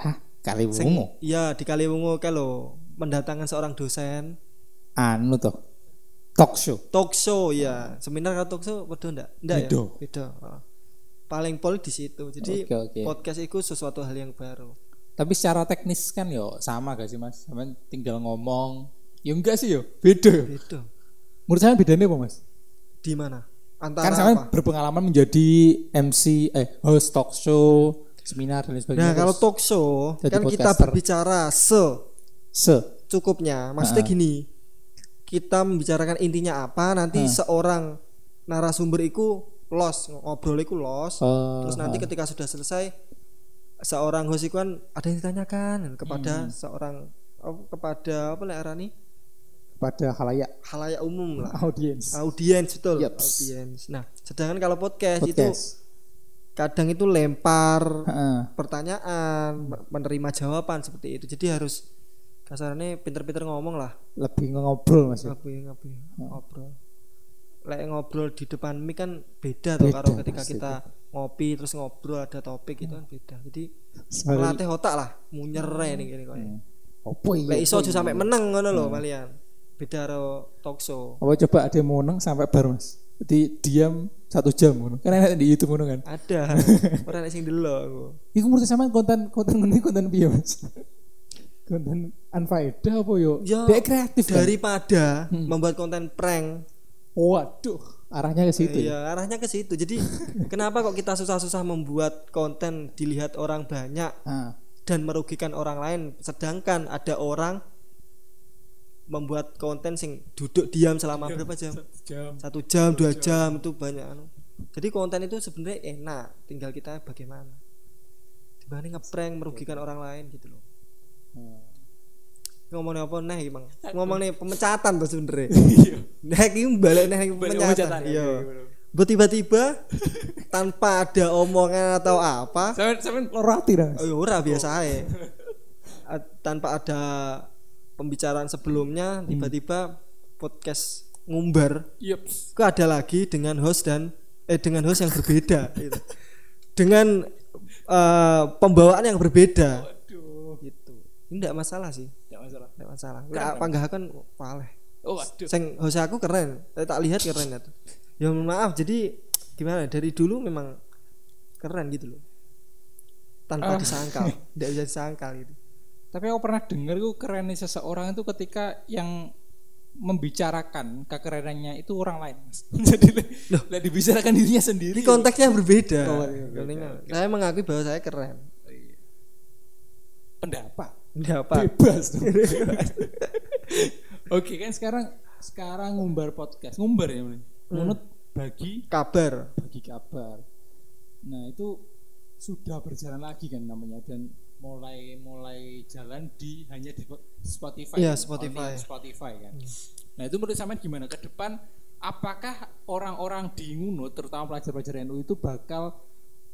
Hah? Kali sing wungu iya di Kaliwungu kayak lo mendatangkan seorang dosen. Anu toh talk show. Talk show ya seminar atau talk show beda ndak? Ndak ya? Heeh. paling pol di situ. Jadi Oke, oke. podcast itu sesuatu hal yang baru tapi secara teknis kan yo sama gak sih mas? Sama tinggal ngomong. Ya enggak sih yo beda. Beda. Menurut saya bedanya apa mas? Di mana? Antara kan sama apa? berpengalaman menjadi MC eh host talk show seminar dan lain sebagainya. Nah kalau talk show kan kita podcaster. berbicara se. Se. Cukupnya. Maksudnya gini kita membicarakan intinya apa nanti seorang narasumber itu los ngobrol itu los Oh, terus nanti ketika sudah selesai seorang host itu kan ada yang ditanyakan kepada seorang oh, kepada apa lah arani? Pada halayak. Halayak umum lah. Audiens audiens betul. Yaps. audiens nah sedangkan kalau podcast, itu podcast. kadang itu lempar Heeh. pertanyaan menerima jawaban seperti itu. Jadi harus kasarnya pinter-pinter ngomong lah. Lebih ngobrol mas. Ngopi ngobrol. Lek ngobrol di depan mic kan beda tuh Beda, kalau ketika pasti kita ngopi terus ngobrol ada topik itu kan beda. Jadi melatih otak lah munyere nih gini kok apa iya? Lek iso apa aja iya? sampai menang ngono lho kalian. Beda karo talk show. Apa coba ada yang mau neng sampai bar mas? Jadi diam satu jam ngono. Kan enak di YouTube ngono kan? Ada. Orang sing delok aku. Iku menurut sama konten konten ini konten piye mas? Konten unfaedah apa yo? Ya, dia kreatif kan? daripada Hmm. membuat konten prank. Waduh arahnya ke situ ya Iya, arahnya ke situ. Jadi kenapa kok kita susah-susah membuat konten dilihat orang banyak ah dan merugikan orang lain sedangkan ada orang membuat konten sing duduk diam selama berapa jam? jam Satu jam, dua jam itu banyak anu. Jadi konten itu sebenarnya enak, tinggal kita bagaimana. Dibanding ngeprank merugikan orang lain gitu loh. Ngomongnya apa nih, Bang? Ngomongnya pemecatan tuh sebenarnya. Nah, ini balik nih pemecatan. Iya. Bu tiba-tiba tanpa ada omongan atau apa, sampai sampai lorati dah oh, ya ora biasa aja. A- Tanpa ada pembicaraan sebelumnya, tiba-tiba podcast ngumbar kok ada lagi dengan host dan eh dengan host yang berbeda gitu. dengan eh, pembawaan yang berbeda Aduh. Tidak masalah sih Tidak masalah. tidak masalah nggak panggah kan paleh Oh, aduh. sing host aku keren Eh, tak lihat keren tuh ya maaf jadi gimana dari dulu memang keren gitu loh tanpa disangkal tidak bisa disangkal gitu Tapi aku pernah dengar itu kerennya seseorang itu ketika yang membicarakan kekerenannya itu orang lain. Mas. Jadi loh, dibicarakan dirinya sendiri. ini konteksnya berbeda Oh, iya, berbeda. Ini saya mengakui bahwa saya keren pendapat. Apa Bebas. Oke kan sekarang sekarang ngumbar podcast, ngumbar ya? Menurut bagi kabar bagi kabar. Nah itu sudah berjalan lagi kan namanya dan mulai mulai jalan di hanya di Spotify. Iya, kan? Spotify. Only Spotify kan. Nah itu menurut sampean gimana ke depan? Apakah orang-orang di Ngunut terutama pelajar-pelajar NU itu bakal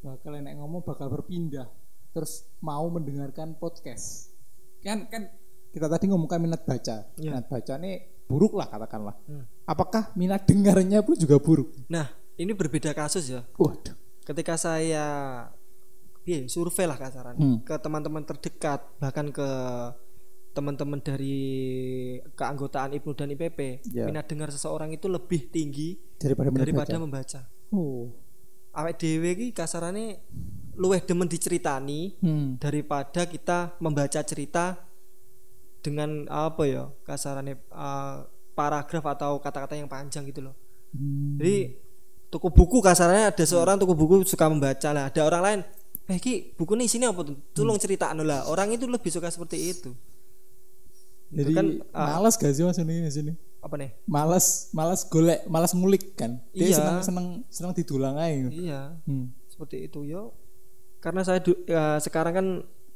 bakal enak ngomong bakal berpindah terus mau mendengarkan podcast? Kan kan kita tadi ngomongkan minat baca. Iya. Minat baca ini buruk lah katakanlah. Hmm. Apakah minat dengarnya pun juga buruk? nah ini berbeda kasus ya Waduh. ketika saya iya, survei lah kasaran Hmm. ke teman-teman terdekat bahkan ke teman-teman dari keanggotaan IPNU dan IPP Ya. minat dengar seseorang itu lebih tinggi Daripada daripada baca. membaca Oh. awet dhewe iki kasarane luweh demen diceritani Hmm. daripada kita membaca cerita dengan apa ya kasarannya eh, paragraf atau kata-kata yang panjang gitu loh Hmm. jadi toko buku kasarnya ada seorang toko buku suka membaca lah ada orang lain eh ki buku ini isinya apa tuh tolong cerita lah orang itu lebih suka seperti itu Jadi kan, ah. malas gak sih mas ini mas ini? apa nih Malas, malas golek, malas ngulik kan? Dia Iya. seneng seneng seneng didulang aja. iya Hmm. seperti itu yo karena saya du- ya, sekarang kan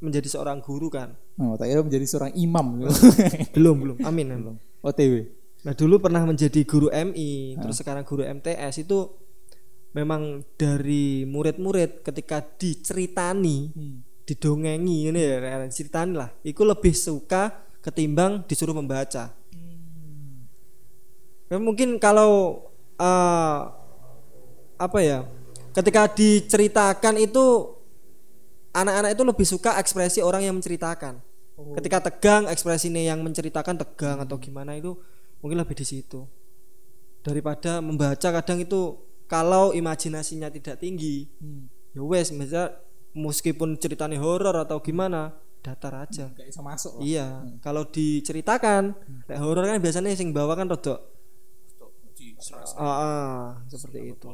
menjadi seorang guru kan. Oh, tak kira menjadi seorang imam. belum belum. Amin belum. OTW. nah dulu pernah menjadi guru MI terus sekarang guru MTS itu memang dari murid-murid ketika diceritani didongengi ini ya ceritani lah. Itu lebih suka ketimbang disuruh membaca. Ya, mungkin kalau eh, apa ya ketika diceritakan itu anak-anak itu lebih suka ekspresi orang yang menceritakan. Ketika tegang ekspresinya yang menceritakan tegang atau gimana itu mungkin lebih di situ. Daripada membaca kadang itu kalau imajinasinya tidak tinggi ya wes misalnya meskipun ceritanya horor atau gimana datar aja. Gak bisa masuk lah. iya kalau diceritakan nek horor kan biasanya sing bawa kan rodok ah, ah, seperti itu.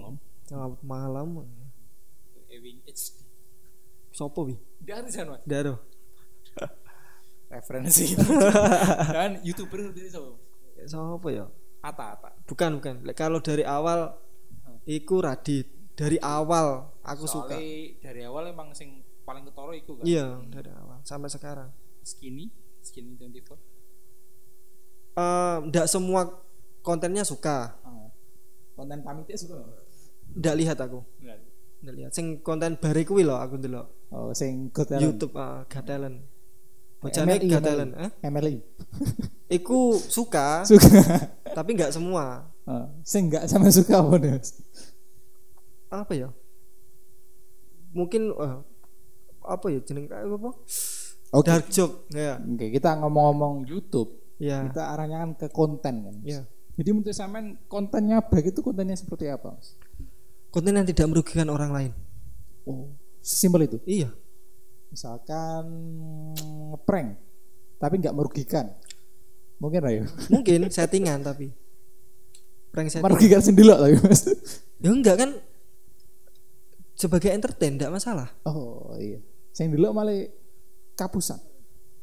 malam. Ewing HD. Sopo wi Dari sana mas. daro Referensi. Dan youtuber dari siapa? sopo ya Ata Ata. bukan bukan kalau dari awal iku Radit dari awal aku suka Soalnya dari awal emang sing paling ketoro iku kan. iya dari awal sampai sekarang Skinny, skinny 24. Eh, ndak semua kontennya suka Ah. Konten pamitnya suka nggak? ndak lihat aku Enggak. Lihat sing konten bare kuwi lho aku ndelok Oh, sing Got Talent. YouTube ah Got Talent MLI, Got. Talent eh? MLI. iku suka Suka. tapi nggak semua Ah, sing enggak sama suka? Mas? apa ya mungkin eh, apa ya jeneng kayak apa Oke. dark joke ya Oke, kita ngomong-ngomong YouTube, ya kita arahnya kan ke konten kan. ya Jadi menurut sampean kontennya baik itu kontennya seperti apa, Mas? Konten yang tidak merugikan orang lain Oh, sesimpel itu. iya Misalkan prank, tapi nggak merugikan. Mungkin lah ya. mungkin settingan tapi prank setting Merugikan sendiri tapi Mas. ya enggak kan sebagai entertain enggak masalah Oh iya. Saya dulu malah kapusan.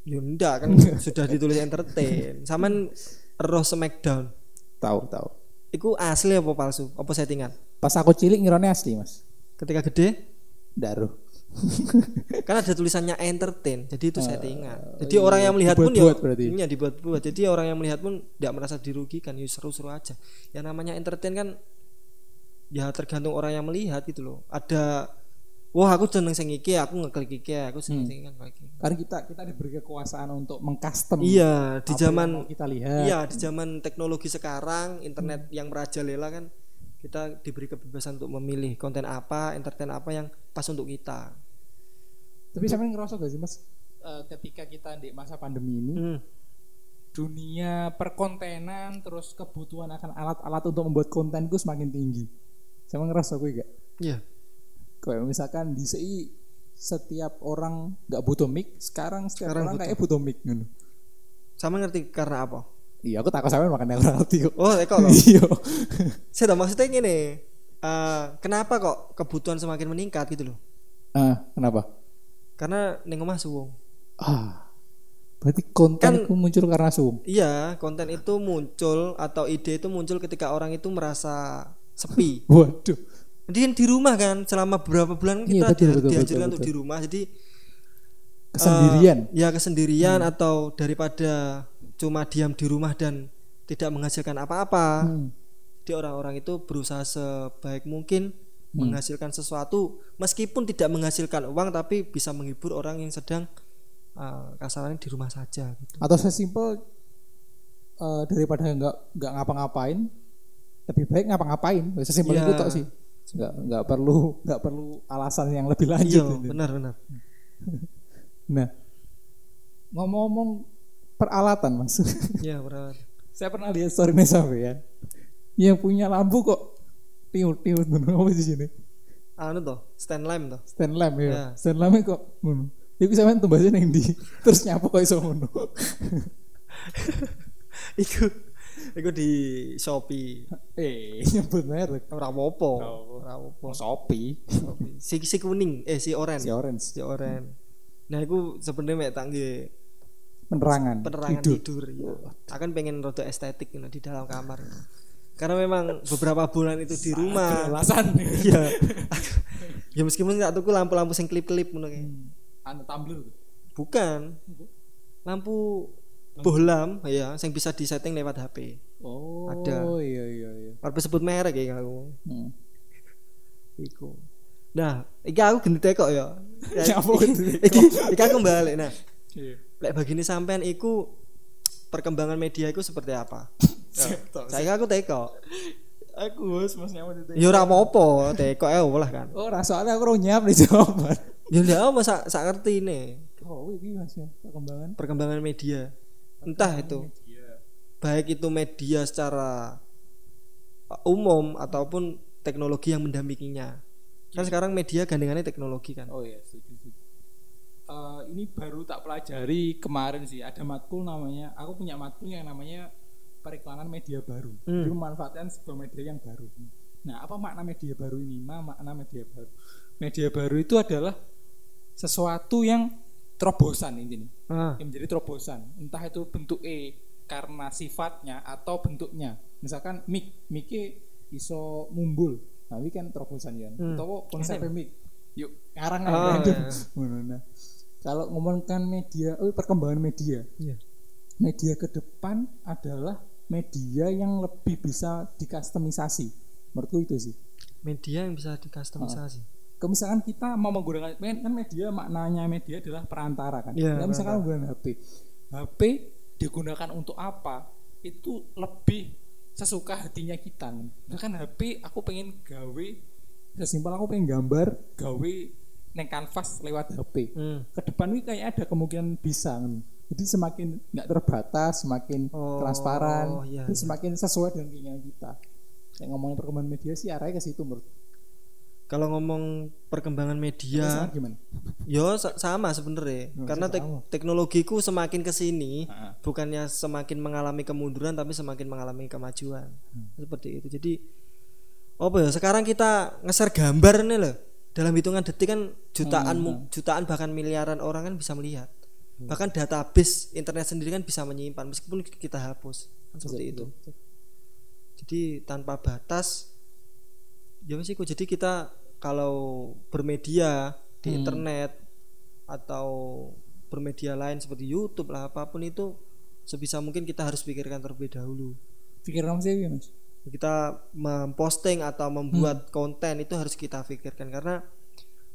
ya enggak kan sudah ditulis entertain saman roh smackdown Tahu tahu. Iku asli apa palsu? Apa settingan? Pas aku cilik ngirone asli mas. Ketika gede Daruh. kan ada tulisannya entertain, jadi itu settingan. Jadi orang yang melihat pun ya berarti. iya dibuat-buat. Jadi orang yang melihat pun tidak merasa dirugikan, ya seru-seru aja. Yang namanya entertain kan ya tergantung orang yang melihat gitu loh. Ada wah aku seneng sing iki, aku ngeklik iki, aku seneng sing ngeklik iki. Karena kita kita diberi kekuasaan untuk mengcustom. Iya, di zaman kita lihat. Iya, di zaman teknologi sekarang, internet yang merajalela kan kita diberi kebebasan untuk memilih konten apa, entertain apa yang pas untuk kita. Tapi sampean ngerasa gak sih mas? Eh, ketika kita di masa pandemi ini, Hmm. dunia perkontenan terus kebutuhan akan alat-alat untuk membuat konten itu semakin tinggi. Sama ngerasa gue gak? Iya. Kayak misalkan di CI setiap orang nggak butuh mic, sekarang setiap Sekarang orang butuh. kayak butuh mic gitu. Sama ngerti karena apa? Iya, aku takut sampean makanya orang ngerti kok. Oh, eko loh. Iya. Saya maksudnya gini. eh, kenapa kok kebutuhan semakin meningkat gitu loh? Ah, kenapa? Karena ning omah suwung. Ah. Berarti konten Kan- itu muncul karena suung. Iya, konten itu muncul atau ide itu muncul ketika orang itu merasa sepi. Waduh. Jadi di rumah kan selama beberapa bulan Iya, kita betul, di- betul, betul, untuk betul. di rumah. Jadi Kesendirian. Eh, ya kesendirian atau daripada cuma diam di rumah dan tidak menghasilkan apa-apa. Hmm. Jadi orang-orang itu berusaha sebaik mungkin Hmm. menghasilkan sesuatu meskipun tidak menghasilkan uang tapi bisa menghibur orang yang sedang eh, kasarnya di rumah saja gitu. Atau sesimpel eh, daripada nggak nggak ngapa-ngapain, lebih baik ngapa-ngapain. Sesimpel Iya. itu sih. Nggak nggak perlu nggak perlu alasan yang lebih lanjut. Iya, benar benar. Nah, ngomong-ngomong peralatan mas, Iya, benar. saya pernah lihat story sampai ya, yang punya lampu kok tiut tiut apa di sini? Anu toh, stand lamp toh. Stand lamp ya, Ya. stand lamp kok ngono. Iku sampean tumbasnya neng di, terus nyapu kok iso ngono. Iku iku di Shopee. eh, nyebut merek. Ora apa-apa. Oh. Ora apa-apa. Shopee, Si si kuning, eh si orange. si orange. Si orange. Nah, iku sebenarnya mek tak nggih penerangan, penerangan tidur, ya. akan pengen rada estetik gitu, di dalam kamar karena memang beberapa bulan itu di rumah Alasan. ya ya meskipun nggak tuku lampu-lampu sing klip-klip ngono kayak. Anu tumbler. bukan lampu bohlam ya yang bisa disetting lewat HP Oh, Ada. iya iya iya. Apa sebut merek ya aku Hmm. iku nah iki aku ganti tekok ya Ya, iki iki aku balik nah Iya. Lek begini sampean iku perkembangan media iku seperti apa? Saya aku teko. Aku bos mas nyaman itu. ya ora apa-apa teko ya lah kan. Oh, soalnya aku urung nyiap jawaban. ya ndak apa sak sak ngerti nih Oh, ini mas ya perkembangan. perkembangan media. Entah itu. Baik itu media secara uh, umum ataupun teknologi yang mendampinginya. Kan sekarang media gandengannya teknologi kan. Oh iya, setuju. Eh, ini baru tak pelajari kemarin sih. Ada matkul namanya. Aku punya matkul yang namanya periklanan media baru. Hmm. Jadi memanfaatkan sebuah media yang baru. Nah, apa makna media baru ini? Ma makna media baru. Media baru itu adalah sesuatu yang terobosan intinya. ah Yang menjadi terobosan. Entah itu bentuk E karena sifatnya atau bentuknya. Misalkan mic, mic iso mumbul. Nah, ini kan terobosan ya. Hmm. Atau konsep mic. Yuk, ngarang. Ngono, nah. Kalau ngomongkan media, oh perkembangan media. iya Media ke depan adalah media yang lebih bisa dikustomisasi. Menurutku itu sih. media yang bisa dikustomisasi Kalau misalkan kita mau menggunakan kan media maknanya media adalah perantara kan. Iya, Nah, misalkan menggunakan HP. HP digunakan untuk apa? Itu lebih sesuka hatinya kita. kan. Misalkan HP aku pengen gawe sesimpel aku pengen gambar gawe neng kanvas lewat HP. Hmm. Ke depan ini kayak ada kemungkinan bisa. Jadi semakin nggak terbatas, semakin Oh, transparan, iya, itu iya. semakin sesuai dengan keinginan kita. Yang ngomongin perkembangan media sih arahnya ke situ menurut. kalau ngomong perkembangan media gimana? yo sa- sama sebenarnya Oh, karena tek- sama. teknologiku semakin ke sini Ah. bukannya semakin mengalami kemunduran tapi semakin mengalami kemajuan Hmm. seperti itu jadi apa ya sekarang kita ngeser gambar nih loh dalam hitungan detik kan jutaan Hmm, jutaan bahkan miliaran orang kan bisa melihat. Bahkan database internet sendiri kan bisa menyimpan meskipun kita hapus. Kan seperti itu. jadi tanpa batas ya wes iku. jadi kita kalau bermedia di Hmm. internet atau bermedia lain seperti YouTube lah apa pun itu sebisa mungkin kita harus pikirkan terlebih dahulu. Pikir kamu sih mas? Kita memposting atau membuat Hmm. konten itu harus kita pikirkan karena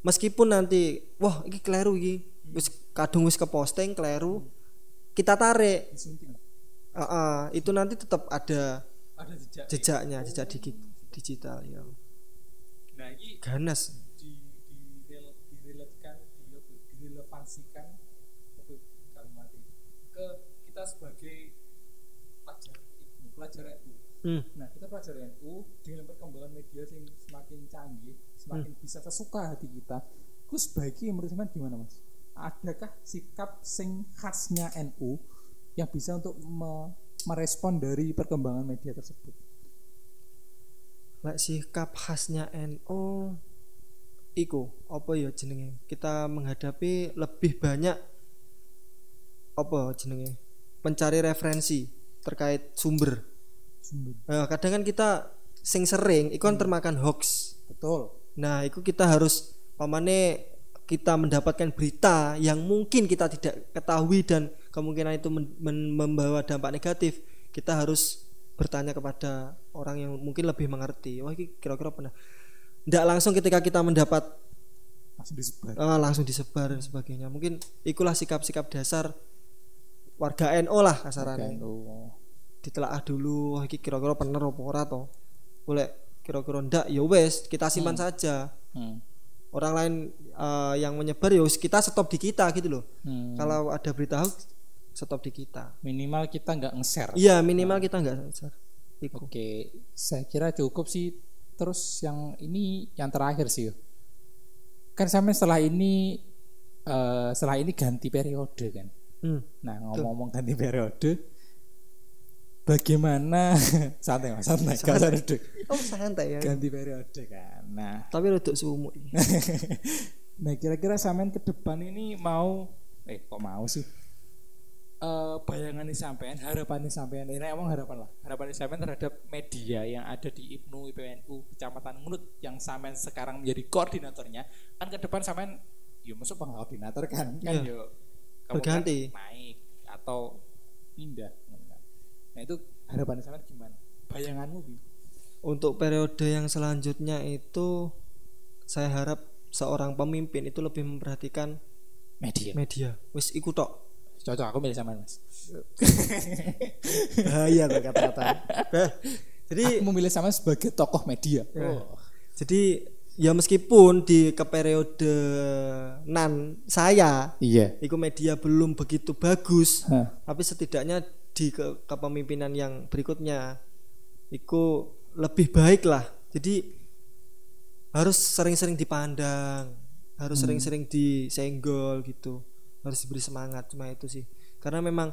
meskipun nanti wah ini keliru ini wis kadung wis ke posting keliru kita tarik. Ah, ah, itu nanti tetap ada Ada jejak. jejaknya jejak digi- digital ya Nah ini ganas di direl- direlekkan dile- direlevansikan apa kalimat ini ke kita sebagai pelajar pelajar NU. Hmm. Nah kita pelajar NU dengan perkembangan media yang semakin canggih, semakin bisa sesuka hati kita. Terus sebaiknya menurut teman gimana mas? Adakah sikap sing khasnya NU yang bisa untuk me- merespon dari perkembangan media tersebut? lek sikap khasnya NU iku apa ya jenenge kita menghadapi lebih banyak apa jenenge mencari referensi terkait sumber Sumber. Nah, kadang kan kita sing sering iku kan termakan hoax Betul. Nah, itu kita harus pamane kita mendapatkan berita yang mungkin kita tidak ketahui dan kemungkinan itu membawa dampak negatif. Kita harus bertanya kepada orang yang mungkin lebih mengerti. Wah, ini kira-kira pernah. Tidak langsung ketika kita mendapat Langsung disebar. eh, langsung disebar dan sebagainya. Mungkin ikulah sikap-sikap dasar warga NU lah kasarannya. NU. Ditelaah dulu, wah ini kira-kira bener apa ora to. Boleh kira-kira ndak ya wes kita simpan saja Hmm. orang lain eh, yang menyebar ya kita stop di kita gitu loh Hmm. kalau ada berita hoax stop di kita Minimal kita nggak nge-share. iya minimal kita nggak share. Iku. Oke, saya kira cukup sih. Terus yang ini yang terakhir sih. Kan sampai setelah ini eh, setelah ini ganti periode kan. Hmm. Nah ngomong-ngomong ganti periode, bagaimana santai mas, santai, gak usah duduk. oh santai ya Ganti periode kan. Nah, tapi rodok sumuk iki. nah kira-kira sampean ke depan ini mau, eh kok mau sih? eh bayangan sampean, harapan sampean, ini emang harapan lah. Harapan sampean terhadap media yang ada di IPNU, IPNU, Kecamatan Munut yang sampean sekarang menjadi koordinatornya, kan ke depan sampean yo masuk koordinator kan, kan Iya. yo Berganti. kan naik atau pindah. Nah itu harapan sampean gimana? Bayanganmu Bi? Untuk periode yang selanjutnya itu saya harap seorang pemimpin itu lebih memperhatikan media. media. Wis iku tok. Cocok aku milih sampean Mas. Bahaya tuh kata-kata. Jadi Aku memilih sampean sebagai tokoh media. Ya. Oh. jadi ya meskipun di ke periode nan saya Iya. iku media belum begitu bagus, Hah. tapi setidaknya di ke, kepemimpinan yang berikutnya iku lebih baik lah. Jadi harus sering-sering dipandang, harus sering-sering disenggol gitu. Harus diberi semangat cuma itu sih. Karena memang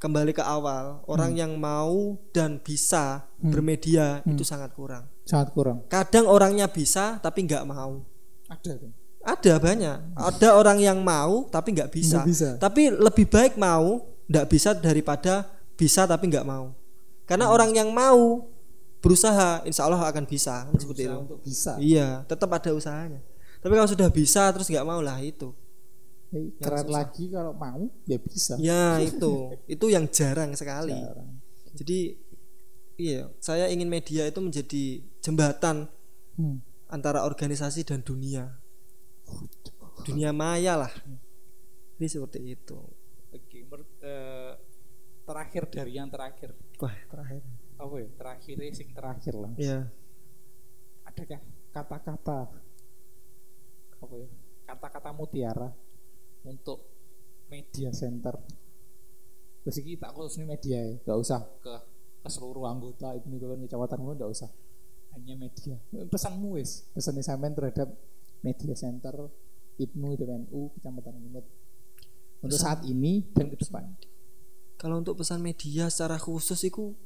kembali ke awal, orang yang mau dan bisa bermedia itu sangat kurang. Sangat kurang. Kadang orangnya bisa tapi nggak mau. Ada tuh. Ada banyak. Ada orang yang mau tapi nggak bisa. Nggak bisa. Tapi lebih baik mau nggak bisa daripada bisa tapi nggak mau. Karena orang yang mau berusaha, insya Allah akan bisa. Kan seperti itu. untuk bisa. Iya, tetap ada usahanya. Tapi kalau sudah bisa terus nggak mau lah itu. Eh, keren lagi kalau mau ya bisa. Ya itu, itu yang jarang sekali. Jarang. Jadi iya, saya ingin media itu menjadi jembatan Hmm. antara organisasi dan dunia. Dunia maya lah. Jadi seperti itu. Eh, terakhir dari yang terakhir. Wah, terakhir. Apa ya? Terakhir sing terakhir lah. Ya, Adakah kata-kata apa ya? Kata-kata mutiara untuk media center. Terus iki tak khusus media ya, gak usah ke ke seluruh anggota itu kan kecamatan gue gak usah hanya media pesanmu wis pesan sampean terhadap media center IPNU PNU kecamatan Munut untuk Pesan- saat ini dan ke depan kalau untuk pesan media secara khusus itu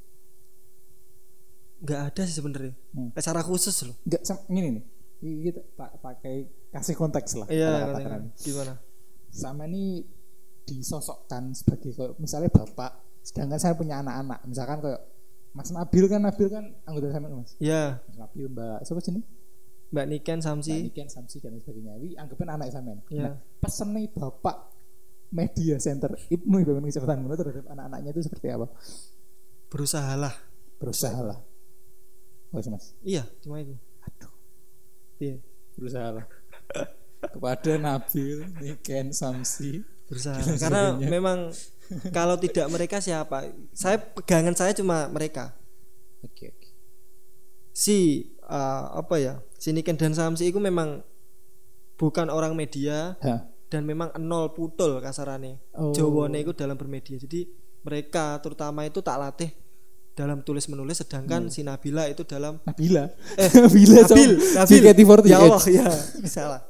nggak ada sih sebenarnya. Hmm. Secara khusus loh. Enggak sam- ini nih. Ini Kita pa- pakai kasih konteks lah. Iya, gimana? Sama ini disosokkan sebagai kayak misalnya bapak, sedangkan saya punya anak-anak. Misalkan kayak Mas Nabil kan Nabil kan anggota saya Mas. Ya, Mas Nabil Mbak siapa sih nih? Mbak Niken Mbak Samsi. Niken Samsi dan sebagainya. Ini anggapin anak sampean. Iya. Nah, pesen nih bapak media center Ibnu Ibadah Kecamatan Munut terhadap anak-anaknya itu seperti apa? Berusahalah. Berusaha lah. Oh, Mas. Iya, cuma itu. Aduh, Iya, berusaha lah. Kepada Nabil, Niken Samsi, berusaha. Karena memang kalau tidak mereka siapa? Saya pegangan saya cuma mereka. Oke oke. Si uh, apa ya? Si Niken dan Samsi itu memang bukan orang media Hah. Dan memang nol putul kasarane. Oh. Jawane itu dalam bermedia. Jadi mereka terutama itu tak latih dalam tulis menulis sedangkan si Nabila itu dalam Nabila. eh Nabila Nabil, Nabil. JKT48. Ya Allah ya, salah.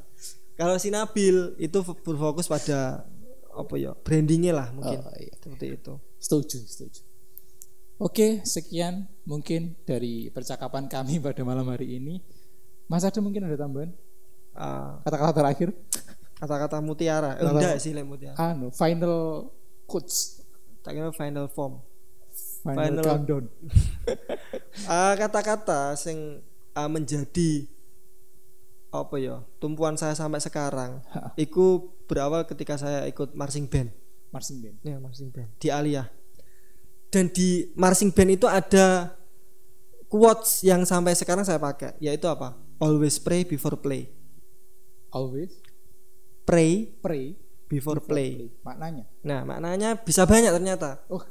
Kalau si Nabil itu berfokus pada apa ya? Brandingnya lah mungkin. Oh, iya. Seperti itu. Setuju, setuju. Oke, sekian mungkin dari percakapan kami pada malam hari ini. Mas ada mungkin ada tambahan? Ah, Kata-kata terakhir? Kata-kata mutiara. Eh, enggak sih lek mutiara. Anu, final quotes, Tak kira final form. final, Final- countdown. Ah, kata-kata sing ah, menjadi apa ya? Tumpuan saya sampai sekarang. Ha. Iku berawal ketika saya ikut marching band. Marching band. Ya, marching band di Aliyah. Dan di marching band itu ada quotes yang sampai sekarang saya pakai, yaitu apa? Always pray before play. Always Pray pray before before play. Maknanya. Nah, maknanya bisa banyak ternyata. Oh,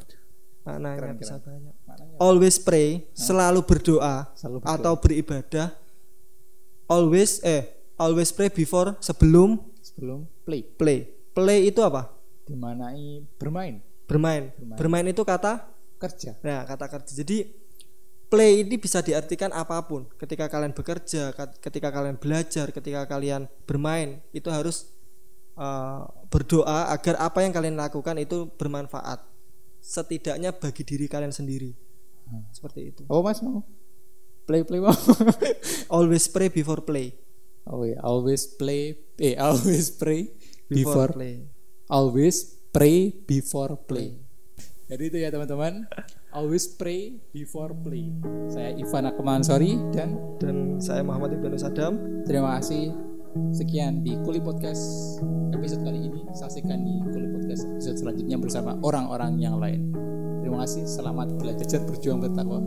Maknanya Keren, bisa keren. banyak. maknanya Always pray, selalu berdoa Selalu berdoa. atau beribadah. Always eh always pray before sebelum sebelum play. play. Play itu apa? Dimanai bermain, Bermain. Bermain. Bermain itu kata kerja. Nah, kata kerja. Jadi play ini bisa diartikan apa pun. Ketika kalian bekerja, ketika kalian belajar, ketika kalian bermain, itu harus uh, berdoa agar apa yang kalian lakukan itu bermanfaat. Setidaknya bagi diri kalian sendiri. Seperti itu. Oh, Mas mau? Play play mau. Always pray before play. oh ya, always play eh always pray Before, before play. always pray before play. Jadi itu ya teman-teman. Always pray before play. Saya Ivan Akman Sorry dan dan saya Muhammad Ibnu Sadam terima kasih. Sekian di Kuli Podcast episode kali ini. Saksikan di Kuli Podcast episode selanjutnya bersama orang-orang yang lain. Terima kasih. Selamat belajar berjuang bertakwa.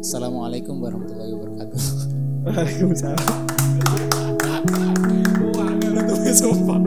Assalamualaikum warahmatullahi wabarakatuh. Waalaikumsalam Wah, nggak sumpah.